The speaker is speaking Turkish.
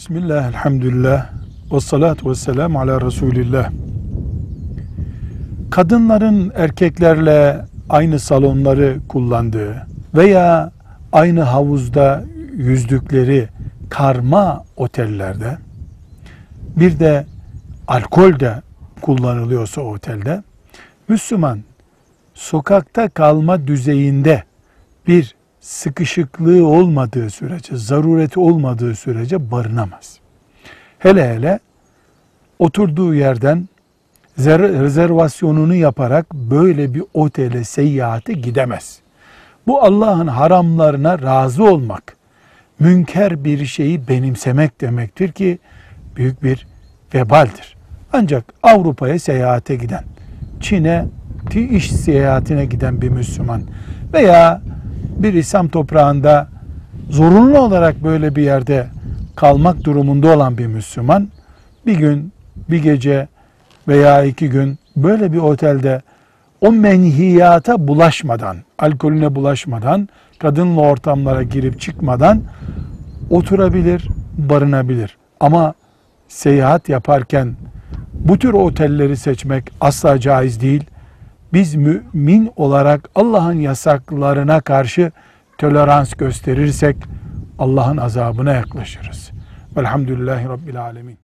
Bismillah, elhamdülillah, ve salatu ve selamu ala Resulillah. Kadınların erkeklerle aynı salonları kullandığı veya aynı havuzda yüzdükleri karma otellerde bir de alkol de kullanılıyorsa otelde Müslüman sokakta kalma düzeyinde bir sıkışıklığı olmadığı sürece, zarureti olmadığı sürece barınamaz. Hele hele oturduğu yerden zer- rezervasyonunu yaparak böyle bir otele seyahate gidemez. Bu Allah'ın haramlarına razı olmak, münker bir şeyi benimsemek demektir ki büyük bir vebaldir. Ancak Avrupa'ya seyahate giden, Çin'e iş seyahatine giden bir Müslüman veya bir İslam toprağında zorunlu olarak böyle bir yerde kalmak durumunda olan bir Müslüman bir gün, bir gece veya iki gün böyle bir otelde o menhiyata bulaşmadan, alkolüne bulaşmadan, kadınla ortamlara girip çıkmadan oturabilir, barınabilir. Ama seyahat yaparken bu tür otelleri seçmek asla caiz değil. Biz mümin olarak Allah'ın yasaklarına karşı tolerans gösterirsek Allah'ın azabına yaklaşırız. Velhamdülillahi Rabbil Alemin.